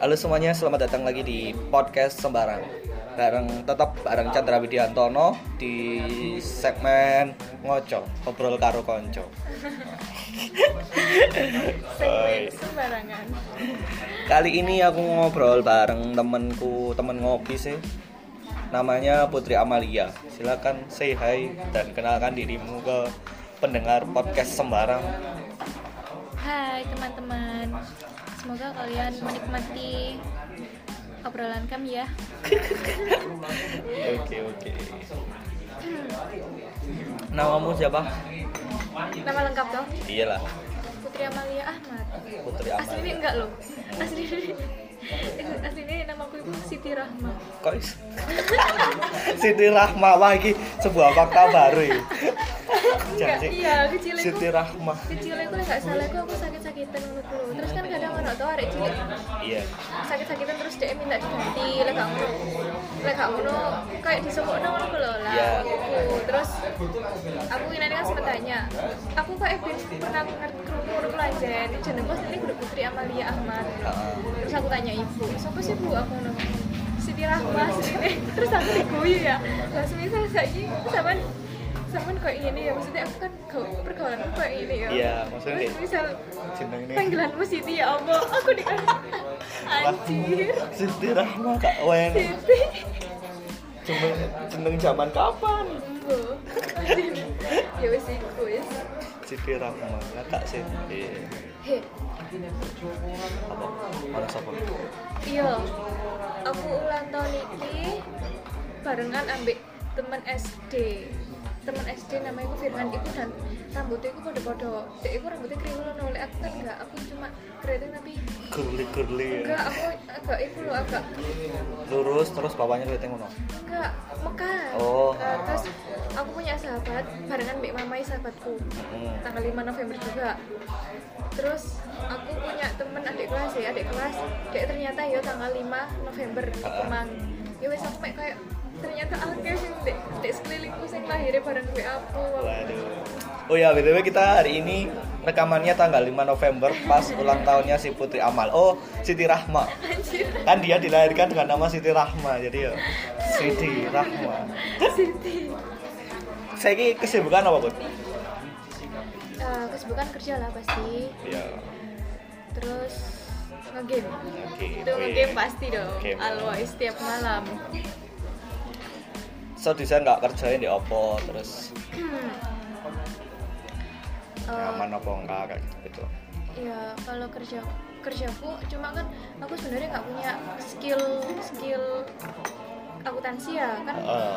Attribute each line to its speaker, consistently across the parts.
Speaker 1: Halo semuanya, selamat datang lagi di podcast Sembarang. Bareng tetap bareng Chandra Widiantono di segmen Ngoco, Ngobrol Karo Konco.
Speaker 2: Segmen sembarangan.
Speaker 1: Kali ini aku ngobrol bareng temenku, temen ngopi sih. Namanya Putri Amalia. Silakan say hi dan kenalkan dirimu ke pendengar podcast Sembarang.
Speaker 2: Hai teman-teman Semoga kalian menikmati obrolan kami ya.
Speaker 1: Oke oke. Namamu siapa?
Speaker 2: Nama lengkap toh
Speaker 1: Iyalah.
Speaker 2: Putri Amalia Ahmad.
Speaker 1: Putri
Speaker 2: Asli ini
Speaker 1: Amalia.
Speaker 2: enggak loh. Asli ini Asli ini namaku itu Siti Rahma
Speaker 1: Kok Siti Rahma wah iki sebuah fakta baru ya.
Speaker 2: Enggak, iya kecil itu
Speaker 1: Siti Rahma.
Speaker 2: Kecil itu nggak salah aku aku sakit-sakitan ngono dulu Terus kan kadang orang tuh arek cilik
Speaker 1: Iya.
Speaker 2: sakit-sakitan terus dia minta diganti gak ngono lek gak ngono kayak disebutno ngono lho lah
Speaker 1: Iya.
Speaker 2: aku terus aku ini kan sempat tanya aku kok ben pernah ngerti jeneng bos ini kudu Putri Amalia Ahmad. Terus aku tanya ibu siapa sih bu? Aku ngono Siti Rahma Siti. Terus aku diguyu ya langsung misal saiki sampean sampean kayak gini ya maksudnya aku kan gaul- pergaulanku kayak gini ya
Speaker 1: Iya, maksudnya
Speaker 2: terus misal
Speaker 1: Jeneng ini
Speaker 2: panggilanmu Siti ya Allah aku dikasih anjir
Speaker 1: Siti Rahma Kak Wen.
Speaker 2: Siti
Speaker 1: Jeneng jeneng zaman kapan?
Speaker 2: Ya wis iku wis
Speaker 1: Siti Rahma, Kakak Siti.
Speaker 2: he
Speaker 1: Apa? Mana sapa?
Speaker 2: iya aku ulang tahun iki barengan ambek temen SD temen SD namanya aku Firman iku dan rambutnya iku pada-pada dek iku rambutnya kriwil ngono lek aku kan enggak aku cuma keriting tapi
Speaker 1: Curly-curly ya.
Speaker 2: enggak aku agak iku lho agak
Speaker 1: Lurus terus bapaknya kelihatin ngono.
Speaker 2: enggak mekar
Speaker 1: Oh.
Speaker 2: Nah, terus aku punya sahabat barengan mbak mamai sahabatku
Speaker 1: Hmm.
Speaker 2: tanggal 5 November juga terus aku punya temen adik kelas ya adik kelas dek ternyata ya tanggal 5 November di
Speaker 1: Ah.
Speaker 2: Kemang ya wes aku kayak ternyata akeh sing dek dek sekelilingku sing lahirnya bareng gue aku
Speaker 1: Waduh. Oh ya, BTW kita hari ini rekamannya tanggal 5 November pas ulang tahunnya si Putri Amal. Oh, Siti Rahma.
Speaker 2: anjir
Speaker 1: Kan dia dilahirkan dengan nama Siti Rahma. Jadi ya Siti Rahma.
Speaker 2: Siti
Speaker 1: Saya ini kesibukan apa, Bud?
Speaker 2: Eh, kesibukan kerja lah pasti
Speaker 1: Ya.
Speaker 2: terus ngegame
Speaker 1: Oke.
Speaker 2: itu ngegame pasti dong
Speaker 1: Game.
Speaker 2: always setiap malam
Speaker 1: So desain nggak kerjain di Oppo terus
Speaker 2: Eh,
Speaker 1: nyaman apa enggak kayak gitu.
Speaker 2: ya kalau kerja kerjaku cuma kan aku sebenarnya nggak punya skill skill akuntansi ya kan?
Speaker 1: Eh,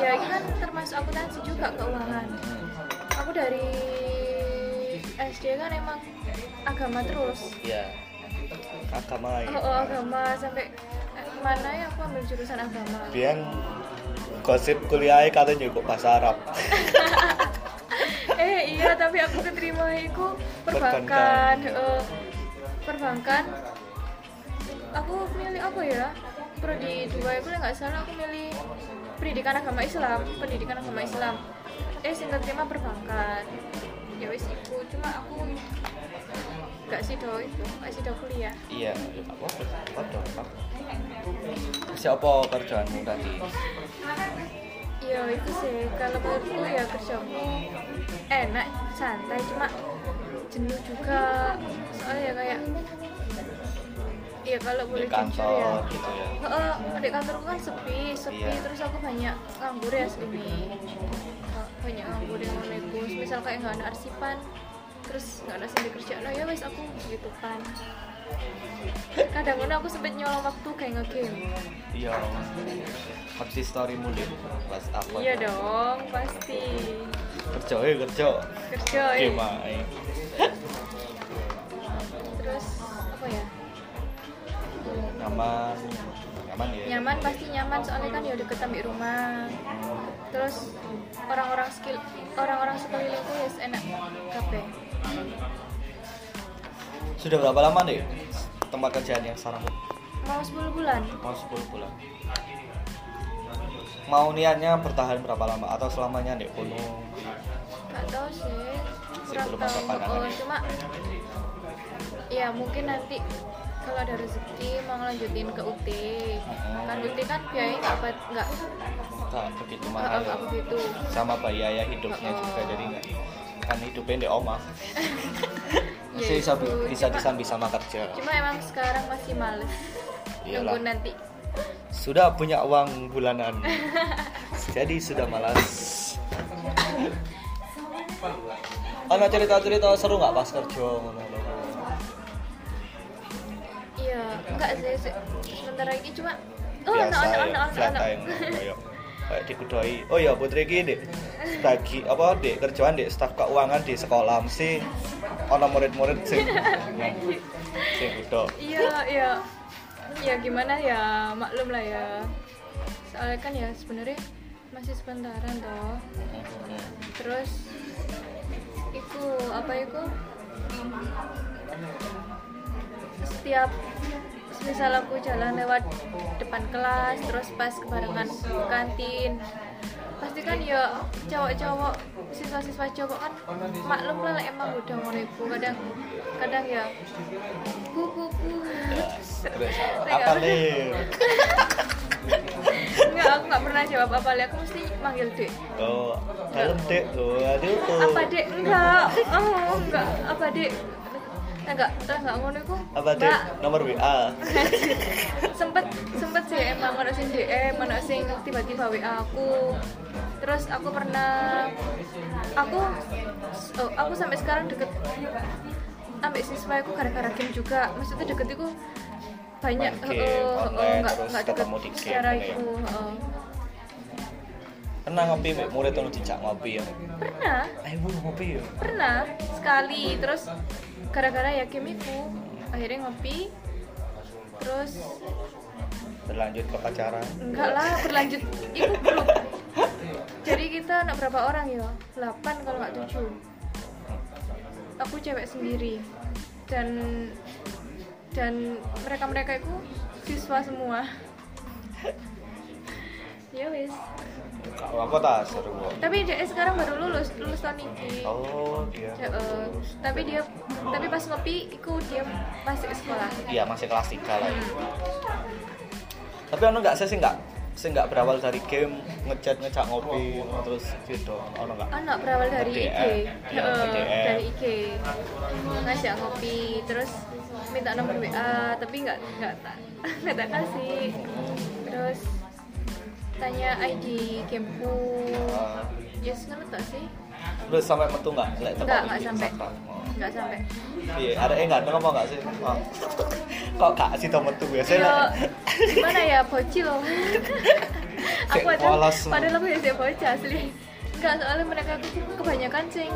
Speaker 2: ya ini kan termasuk akuntansi juga keuangan. Aku dari SD kan emang agama terus.
Speaker 1: Ya. Agama
Speaker 2: oh,
Speaker 1: ya.
Speaker 2: oh, agama sampai eh, mana ya aku ambil jurusan agama.
Speaker 1: Biar gosip kuliahnya katanya juga bahasa Arab.
Speaker 2: eh iya tapi aku keterima itu
Speaker 1: Perbankan.
Speaker 2: perbankan eh, perbankan aku milih apa ya prodi dua itu nggak salah aku milih pendidikan agama Islam pendidikan agama Islam eh singkat terima perbankan ya wis iku cuma aku nggak sih do itu nggak sih do kuliah
Speaker 1: Iya, apa? Apa dong? Siapa kerjaanmu tadi?
Speaker 2: Iya itu sih kalau menurutku ya kerjaku enak santai cuma jenuh juga soalnya ya kayak Iya kalau boleh jujur ya
Speaker 1: kantor gitu ya.
Speaker 2: Heeh, di kantorku kan sepi, sepi
Speaker 1: Iya.
Speaker 2: terus aku banyak nganggur ya sini banyak nganggur yang menegus misal kayak nggak ada arsipan terus nggak ada sendiri kerjaan nah ya wes aku gitu kan kadang kadang aku sempet nyolong waktu kayak ngegame
Speaker 1: Iya. Habis story mulut pas apa?
Speaker 2: iya dong pasti
Speaker 1: Kerja ya kerja.
Speaker 2: kerja.
Speaker 1: Gimana?
Speaker 2: terus apa ya
Speaker 1: Nyaman. Nyaman ya.
Speaker 2: nyaman pasti nyaman soalnya kan ya deket ambil rumah terus orang-orang skill orang-orang sekelilingku ya enak kabeh
Speaker 1: Sudah berapa lama deh tempat kerjaan yang sekarang?
Speaker 2: mau 10 bulan
Speaker 1: Mau 10 bulan. Mau niatnya bertahan berapa lama atau selamanya deh gunung?
Speaker 2: nggak tahu sih kurang
Speaker 1: belum ada
Speaker 2: tahu
Speaker 1: pandangan.
Speaker 2: oh, cuma ya mungkin nanti kalau ada rezeki mau ngelanjutin ke UT kan UT kan biayanya nggak nggak
Speaker 1: tak begitu mahal ya.
Speaker 2: begitu
Speaker 1: sama biaya hidupnya
Speaker 2: Oh.
Speaker 1: juga jadi nggak kan hidupnya di oma masih bisa bisa disambi sama kerja.
Speaker 2: cuma emang sekarang masih males.
Speaker 1: Iyalah.
Speaker 2: nunggu nanti.
Speaker 1: Sudah punya uang bulanan. Jadi sudah malas Ana cerita-cerita seru nggak pas kerja?
Speaker 2: Iya enggak sih. Se- sebentar lagi cuma oh
Speaker 1: biasa
Speaker 2: anak anak
Speaker 1: ya,
Speaker 2: anak
Speaker 1: time kayak dikudoi oh ya putri dek bagi apa dek kerjaan dek staf keuangan di sekolah mesti ono murid-murid sing sing kudo
Speaker 2: iya iya. Ya gimana ya? Maklum lah ya. Soalnya kan ya sebenarnya masih sebentaran toh. Terus itu apa itu setiap misal aku jalan lewat depan kelas terus pas kebarengan ke kantin pasti kan ya cowok-cowok siswa-siswa cowok kan maklum lah emang udah ngono ibu kadang kadang ya bu bu bu
Speaker 1: apa nih
Speaker 2: enggak aku nggak pernah jawab apa aku mesti manggil dek
Speaker 1: oh dalam dek oh aduh
Speaker 2: apa dek enggak. Oh enggak. Apa dek enggak enggak ngono iku.
Speaker 1: Apa
Speaker 2: Mbak.
Speaker 1: nomor WA
Speaker 2: sempet sempet sih emang ono sing DM ono sing tiba-tiba WA aku. Terus aku pernah aku oh, aku sampai sekarang deket ambek siswa aku gara-gara game juga. Maksudnya deket itu banyak
Speaker 1: Main game,
Speaker 2: eh, eh,
Speaker 1: online,
Speaker 2: enggak
Speaker 1: terus
Speaker 2: enggak deket
Speaker 1: ketemu di game,
Speaker 2: secara itu eh.
Speaker 1: pernah ngopi murid tuh dijak ngopi ya?
Speaker 2: Pernah.
Speaker 1: Ayo ngopi ya
Speaker 2: pernah sekali. Terus gara-gara ya itu akhirnya ngopi terus
Speaker 1: berlanjut ke pacaran.
Speaker 2: Enggak lah berlanjut. Itu belum. Jadi kita anak berapa orang ya? 8 kalau nggak 7 aku cewek sendiri. Dan dan mereka mereka itu siswa semua. Ya wis.
Speaker 1: Aku tak seru
Speaker 2: tapi dia sekarang baru lulus lulus tahun ini.
Speaker 1: Oh iya.
Speaker 2: Ya, eh, tapi dia tapi pas ngopi itu dia masih sekolah.
Speaker 1: Iya masih kelas 3 lah. Ya. tapi ono nggak saya sih nggak saya nggak berawal dari game ngechat ngechat ngopi terus gitu. Ono nggak?
Speaker 2: Anak berawal dari IG.
Speaker 1: Iya,
Speaker 2: Eh, dari IG ngajak ngopi terus minta nomor WA tapi nggak nggak tak nggak tak kasih. Terus tanya ID gameku
Speaker 1: Ah,
Speaker 2: yes ngono tak sih?
Speaker 1: Terus sampai metu nggak?
Speaker 2: Nggak nggak sampai.
Speaker 1: Oh.
Speaker 2: Nggak sampai
Speaker 1: iya ada yang nggak ngomong nggak sih oh. kok kak sih tau metu ya saya
Speaker 2: Iya, gimana ya bocil aku
Speaker 1: polos.
Speaker 2: padahal aku ya sih bocah asli enggak soalnya mereka tuh kebanyakan sing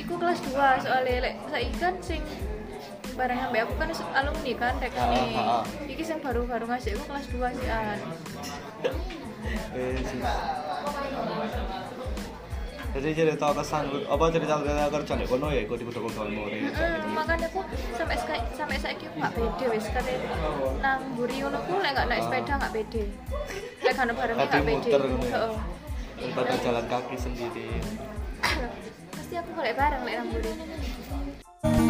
Speaker 2: iku kelas 2 soalnya lek saiki kan sing bareng sampai aku kan alumni kan rek nih
Speaker 1: ah, ah.
Speaker 2: iki sing baru-baru ngasih aku kelas 2 sih an
Speaker 1: Eh. Jadi cerita kesan apa cerita cerita kerja nih kono ya ikut ikut ikut murid
Speaker 2: Mm, makanya aku sampai sampai saiki aku nggak pede wis kate nang mburi ngono ku lek nggak naik sepeda nggak pede. Lek kan
Speaker 1: Kati
Speaker 2: nggak pede.
Speaker 1: muter ngono ya? Daripada jalan kaki sendiri.
Speaker 2: Pasti aku golek bareng lek nang mburi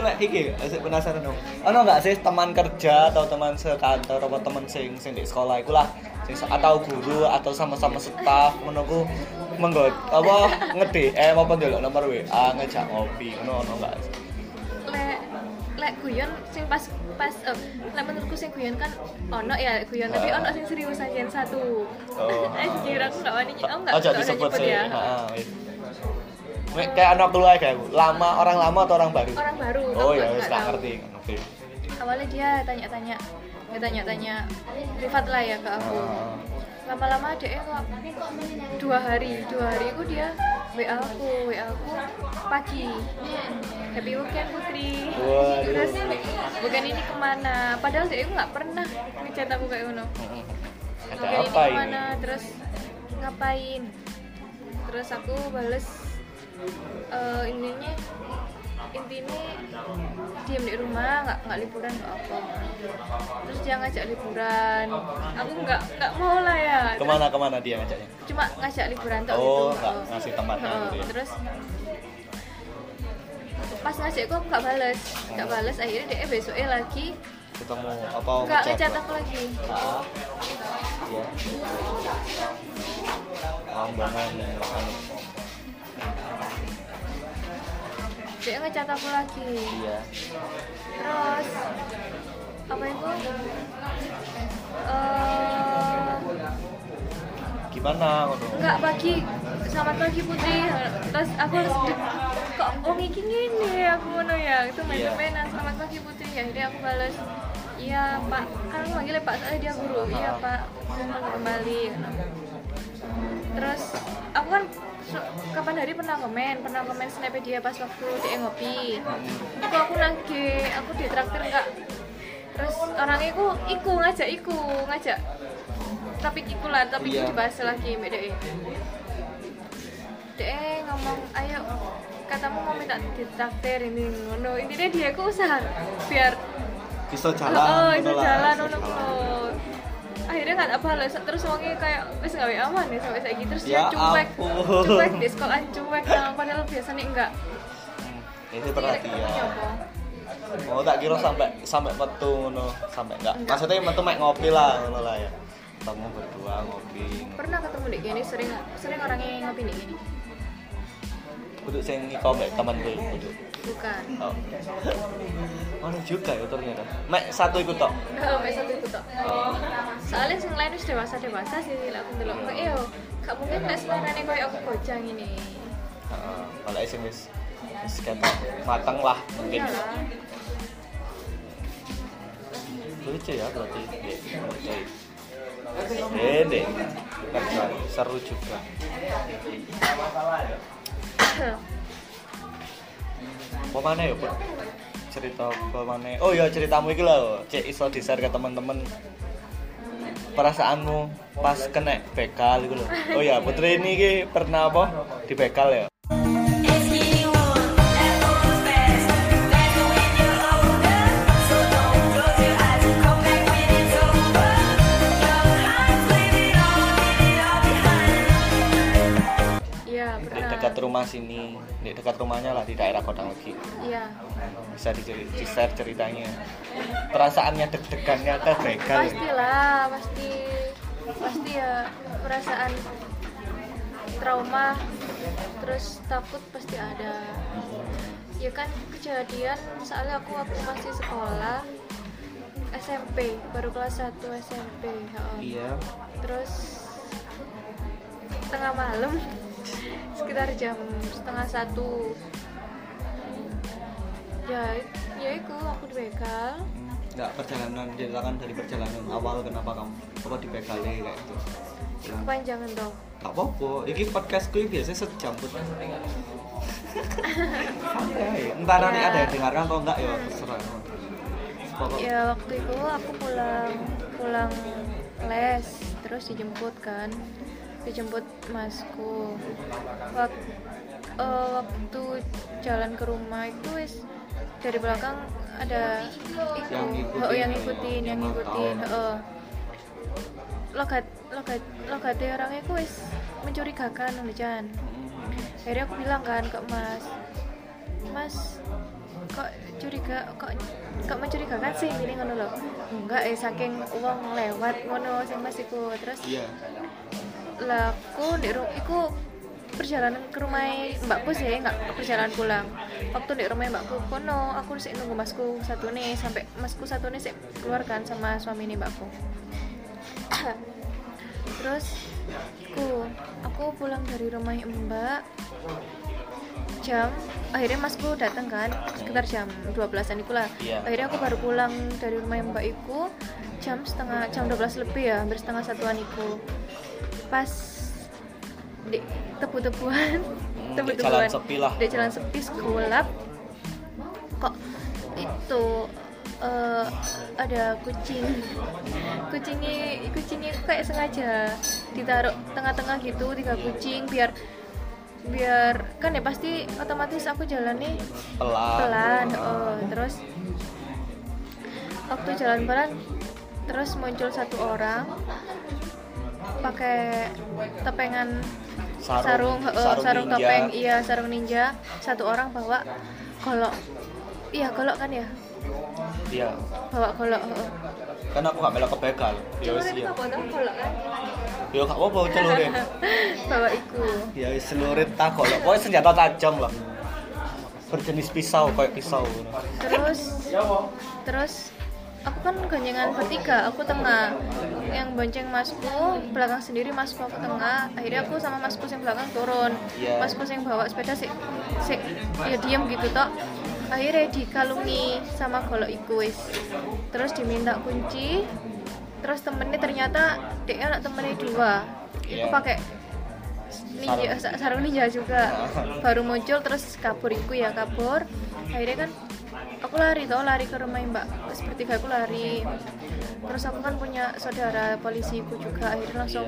Speaker 1: tapi lek iki penasaran dong. Ono nggak sih teman kerja atau teman sekantor atau teman sing sing di sekolah iku lah? Atau guru atau sama-sama staf menunggu menggo apa nge DM apa ndelok nomor WA ngejak ngopi ngono ono nggak? Sih
Speaker 2: lek lek guyon sing pas pas eh, lek menurutku sing guyon kan ono ya guyon. Tapi ono sing serius aja satu.
Speaker 1: Oh.
Speaker 2: anjir aku nggak wani aku nggak
Speaker 1: oh jadi
Speaker 2: nggak
Speaker 1: disebut sih.
Speaker 2: ya.
Speaker 1: Heeh. Nek kayak anak keluarga aku lama orang lama atau orang baru?
Speaker 2: Orang baru
Speaker 1: oh ya wis tak
Speaker 2: tahu.
Speaker 1: ngerti oke
Speaker 2: awalnya dia tanya-tanya dia tanya-tanya privat lah ya ke aku.
Speaker 1: Ah.
Speaker 2: lama-lama dia kok dua hari dua hari itu dia WA aku WA aku pagi. Happy weekend putri.
Speaker 1: Waduh.
Speaker 2: terus bukan ini ke mana? Padahal dia itu nggak pernah ngechat aku kayak ngono.
Speaker 1: Mm-mm. ada
Speaker 2: Bukan ini
Speaker 1: apa
Speaker 2: ke mana?
Speaker 1: ini?
Speaker 2: Terus ngapain? Terus aku bales eh ininya in- intinya diem di rumah nggak nggak liburan nggak apa terus dia ngajak liburan aku nggak nggak mau lah ya Terus
Speaker 1: Ke mana ke mana dia ngajaknya?
Speaker 2: cuma ngajak liburan tok
Speaker 1: Oh,
Speaker 2: gitu
Speaker 1: nggak
Speaker 2: Oh.
Speaker 1: ngasih tempatnya
Speaker 2: Oh,
Speaker 1: gitu ya.
Speaker 2: terus pas ngajak aku nggak bales nggak
Speaker 1: Oh.
Speaker 2: bales akhirnya dia besoknya lagi
Speaker 1: Ketemu apa
Speaker 2: nggak
Speaker 1: ngechat
Speaker 2: aku lagi
Speaker 1: Ah, anu.
Speaker 2: Dia ngechat aku lagi
Speaker 1: Iya.
Speaker 2: terus apa itu eh
Speaker 1: Gimana?
Speaker 2: Enggak pagi, selamat pagi Putri. Terus aku harus kok wong iki ngene aku ngono ya. Itu main
Speaker 1: Iya.
Speaker 2: mainan selamat pagi Putri. Ya jadi aku balas Iya Pak, kan aku manggilnya Pak soalnya dia guru. Iya Pak, mau kembali. Terus aku kan kapan hari pernah komen, pernah komen snap dia pas waktu dia ngopi. Itu aku nagih, aku ditraktir enggak. Terus orangnya iku iku ngajak iku ngajak tapi iku lah tapi
Speaker 1: Iya.
Speaker 2: dibahas lagi mbak Dek Dek ngomong ayo katamu mau minta ditraktir ini ngono intinya dia ku usaha biar
Speaker 1: Bisa
Speaker 2: oh,
Speaker 1: jalan
Speaker 2: oh bisa jalan
Speaker 1: bisa
Speaker 2: ngono ngono. Akhirnya nggak apa balas terus wongnya kayak wis gawe aman ya sampai saiki terus dia
Speaker 1: Ya
Speaker 2: cuek
Speaker 1: ampun.
Speaker 2: cuek di sekolah cuek nah, padahal biasanya enggak
Speaker 1: Hmm, Itu perhatian.
Speaker 2: Nyoba.
Speaker 1: Oh tak kira sampai sampai metu ngono, sampai enggak.
Speaker 2: Enggak.
Speaker 1: Maksudnya metu mek ngopi lah ngono lah ya. Ketemu berdua ngopi.
Speaker 2: pernah ketemu di gini sering sering orangnya ngopi gini
Speaker 1: Kudu sing iko mek teman gue kudu.
Speaker 2: bukan
Speaker 1: Oh. Mana juga ya ternyata. Mek satu ikut tok.
Speaker 2: Oh, mek satu itu tok.
Speaker 1: Oh.
Speaker 2: Soalnya sing lain wis dewasa dewasa sih lah aku delok kok yo. Gak mungkin nek selerane koyo aku bocah ini.
Speaker 1: Heeh. Kalau sing wis wis ketok mateng lah mungkin.
Speaker 2: Iyalah.
Speaker 1: Lucu ya berarti. Oke. Ini kan seru juga. Apa mana ya, Put? Cerita apa mana? Oh ya ceritamu iki lho, cek iso di-share ke teman-teman. Perasaanmu pas kena bekal gitu loh. Oh ya, Putri ini pernah apa? Di bekal ya? Rumah sini, di dekat rumahnya lah di daerah Kota Legi.
Speaker 2: Iya.
Speaker 1: Bisa di, di share ceritanya. Perasaannya deg-degannya ke begal.
Speaker 2: Pastilah, pasti pasti ya perasaan trauma terus takut pasti ada ya kan kejadian soalnya aku waktu masih sekolah SMP baru kelas 1 SMP heeh.
Speaker 1: Iya.
Speaker 2: terus tengah malam sekitar jam setengah satu. Ya ya itu aku di begal
Speaker 1: Enggak perjalanan ceritakan dari perjalanan awal kenapa kamu apa di begal kayak gitu. Bilang,
Speaker 2: kepanjangan dong.
Speaker 1: Gak apa-apa, ini podcastku biasanya sejam pun Santai, entah nanti
Speaker 2: Ya.
Speaker 1: ada yang dengarkan atau enggak ya terserah. Pokok-
Speaker 2: ya waktu itu aku pulang pulang les terus dijemput kan dijemput masku. Waktu, waktu jalan ke rumah itu wis dari belakang ada iku
Speaker 1: Yang ngikutin,
Speaker 2: oh, yang ngikutin yang ngikutin heeh. logat logat logatnya orangnya itu wis mencurigakan nih Jan.
Speaker 1: Mm,
Speaker 2: akhirnya aku bilang kan ke mas mas kok curiga kok kok mencurigakan sih? Ini ngono loh enggak eh saking uang lewat ngono sing mas iku. Terus
Speaker 1: Iya
Speaker 2: lah aku di ru- iku perjalanan ke rumah mbakku sih nggak perjalanan pulang. Waktu di rumah mbakku kono aku sih nunggu masku satu nih sampai masku satu nih sih keluar kan sama suami nih mbakku. Terus aku aku pulang dari rumah mbak jam akhirnya masku datang kan sekitar jam 12an itu lah.
Speaker 1: Iya.
Speaker 2: akhirnya aku baru pulang dari rumah mbak iku jam setengah jam 12 lebih ya hampir setengah satuan iku. Pas di tebu-tebuan
Speaker 1: Hmm, di
Speaker 2: tebu-tebuan.
Speaker 1: jalan sepi lah.
Speaker 2: di jalan sepi gelap kok itu eh, ada kucing. Kucingnya kucingnya kayak sengaja ditaruh tengah-tengah gitu tiga kucing biar biar kan ya pasti otomatis aku jalannya
Speaker 1: pelan.
Speaker 2: pelan oh terus waktu jalan pelan terus muncul satu orang pakai tepengan sarung. sarung, sarung
Speaker 1: ninja.
Speaker 2: topeng iya sarung ninja. Satu orang bawa golok. Iya golok kan ya?
Speaker 1: Iya.
Speaker 2: Bawa golok heeh.
Speaker 1: kan aku gak melok ya wis
Speaker 2: Celurit
Speaker 1: ya
Speaker 2: golok kan
Speaker 1: ya gak apa-apa celurit
Speaker 2: bawa iku.
Speaker 1: Ya celurit tak golok pokoknya senjata tajam lah berjenis pisau kayak pisau.
Speaker 2: Terus terus aku kan ganjengan bertiga. Aku tengah. Yang bonceng masku belakang sendiri masku aku tengah. Akhirnya aku sama masku yang belakang turun.
Speaker 1: Iya.
Speaker 2: masku yang bawa sepeda sih sih ya diem gitu tok akhirnya dikalungi sama golok iku wis. Terus diminta kunci terus temennya ternyata dia anak temennya dua
Speaker 1: Iya.
Speaker 2: aku pakai ninja sa- sarung ninja juga. Baru muncul terus kabur iku ya kabur. Akhirnya kan aku lari tau lari ke rumah mbak. Seperti aku lari. Terus aku kan punya saudara polisiku juga. Akhirnya langsung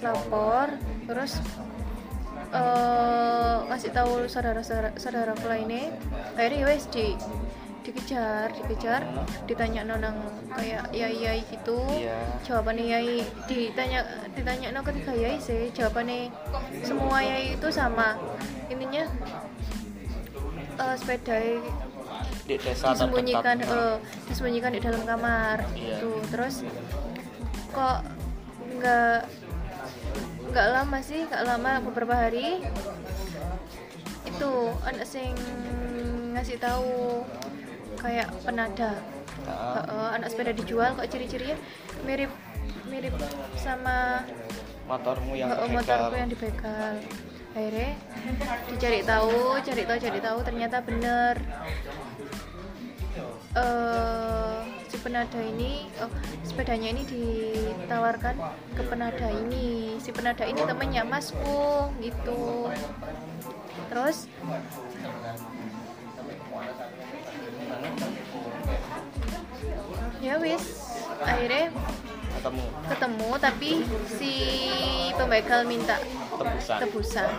Speaker 2: lapor. Terus eh ngasih tahu saudara saudara saudaraku lainnya. Akhirnya ya wes di dikejar dikejar ditanya nonang kayak yai yai gitu.
Speaker 1: Iya.
Speaker 2: jawabannya yai ditanya ditanya no ketiga yai sih. Jawabannya semua yai itu sama. Intinya eh, sepeda
Speaker 1: di desa
Speaker 2: disembunyikan eh, disembunyikan di dalam kamar
Speaker 1: Iya.
Speaker 2: gitu. Terus kok nggak nggak lama sih nggak lama beberapa hari itu anak sing ngasih tahu kayak penada.
Speaker 1: Nah,
Speaker 2: Heeh, anak sepeda dijual kok ciri-cirinya mirip mirip sama
Speaker 1: motormu yang kebegal
Speaker 2: motorku yang dibegal. Akhirnya dicari tahu cari tahu cari tahu ternyata bener. Eh si penada ini oh, sepedanya ini ditawarkan ke penada ini. Si penada ini temennya masku gitu. Terus ya wis. Akhirnya
Speaker 1: ketemu.
Speaker 2: ketemu tapi si pembegal minta
Speaker 1: tebusan.
Speaker 2: tebusan.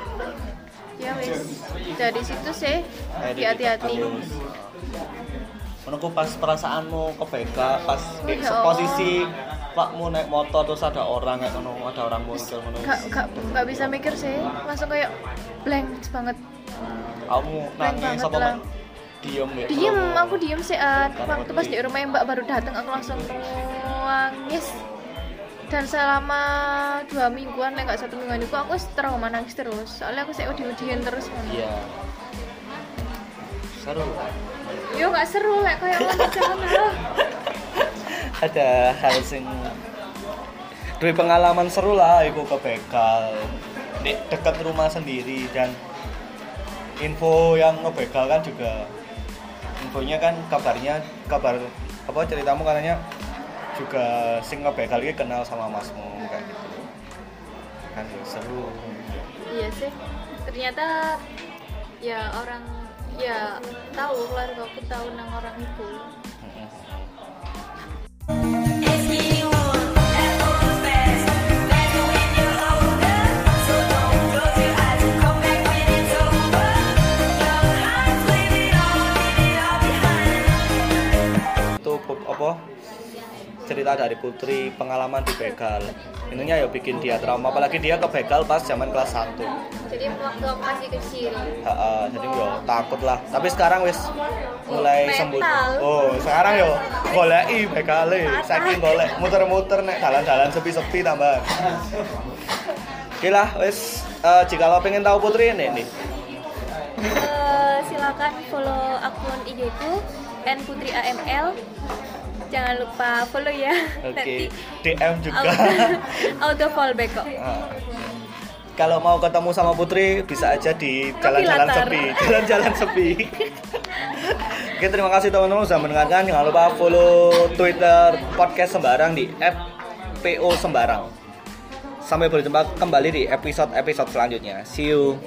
Speaker 2: Ya wis. Dari situ sih hati-hati
Speaker 1: ditebus. menurutku pas perasaanmu kebegal pas di
Speaker 2: ya
Speaker 1: posisi pakmu naik motor terus ada orang kayak ngono ada orang muncul ngono.
Speaker 2: gak, gak, gak bisa mikir sih. Langsung kayak blank banget.
Speaker 1: Kamu nangis apa? Diem ya?
Speaker 2: Diem
Speaker 1: Kalau-
Speaker 2: aku diem sih At. waktu pas di rumah mbak baru datang aku langsung nangis. Dan selama dua mingguan lah nggak satu mingguan itu aku trauma nangis terus. Soalnya aku sih udah terus
Speaker 1: iya. Seru.
Speaker 2: Yo nggak seru lah kayak lah.
Speaker 1: Ada hal sing dari pengalaman seru lah iku kebegal di dekat rumah sendiri dan info yang ngebegal kan juga infonya kan kabarnya kabar apa ceritamu katanya juga sing ngebegal ini kenal sama masmu kayak gitu. Kan seru.
Speaker 2: Iya sih. Ternyata ya orang ya tahu keluarga aku tahu nang orang itu
Speaker 1: putri pengalaman di begal. Intinya ya bikin dia trauma apalagi dia ke begal pas zaman kelas 1
Speaker 2: jadi waktu masih kecil.
Speaker 1: Ha, jadi yo takut lah tapi sekarang wis mulai
Speaker 2: Mental.
Speaker 1: sembuh. Oh sekarang yo goleki begale. Saking golek muter-muter nek jalan-jalan sepi-sepi tambah Oke lah wis eh, jika lo pengen tahu putri ini nih.
Speaker 2: Eh, silakan follow akun IG ku @putri_aml jangan lupa follow ya
Speaker 1: oke DM juga
Speaker 2: auto, auto fallback kok
Speaker 1: Ah. Kalau mau ketemu sama Putri bisa aja di jalan-jalan sepi, jalan-jalan sepi. Oke, terima kasih teman-teman sudah mendengarkan. Jangan lupa follow Twitter podcast Sembarang di @po Sembarang. Sampai berjumpa kembali di episode-episode selanjutnya. See you.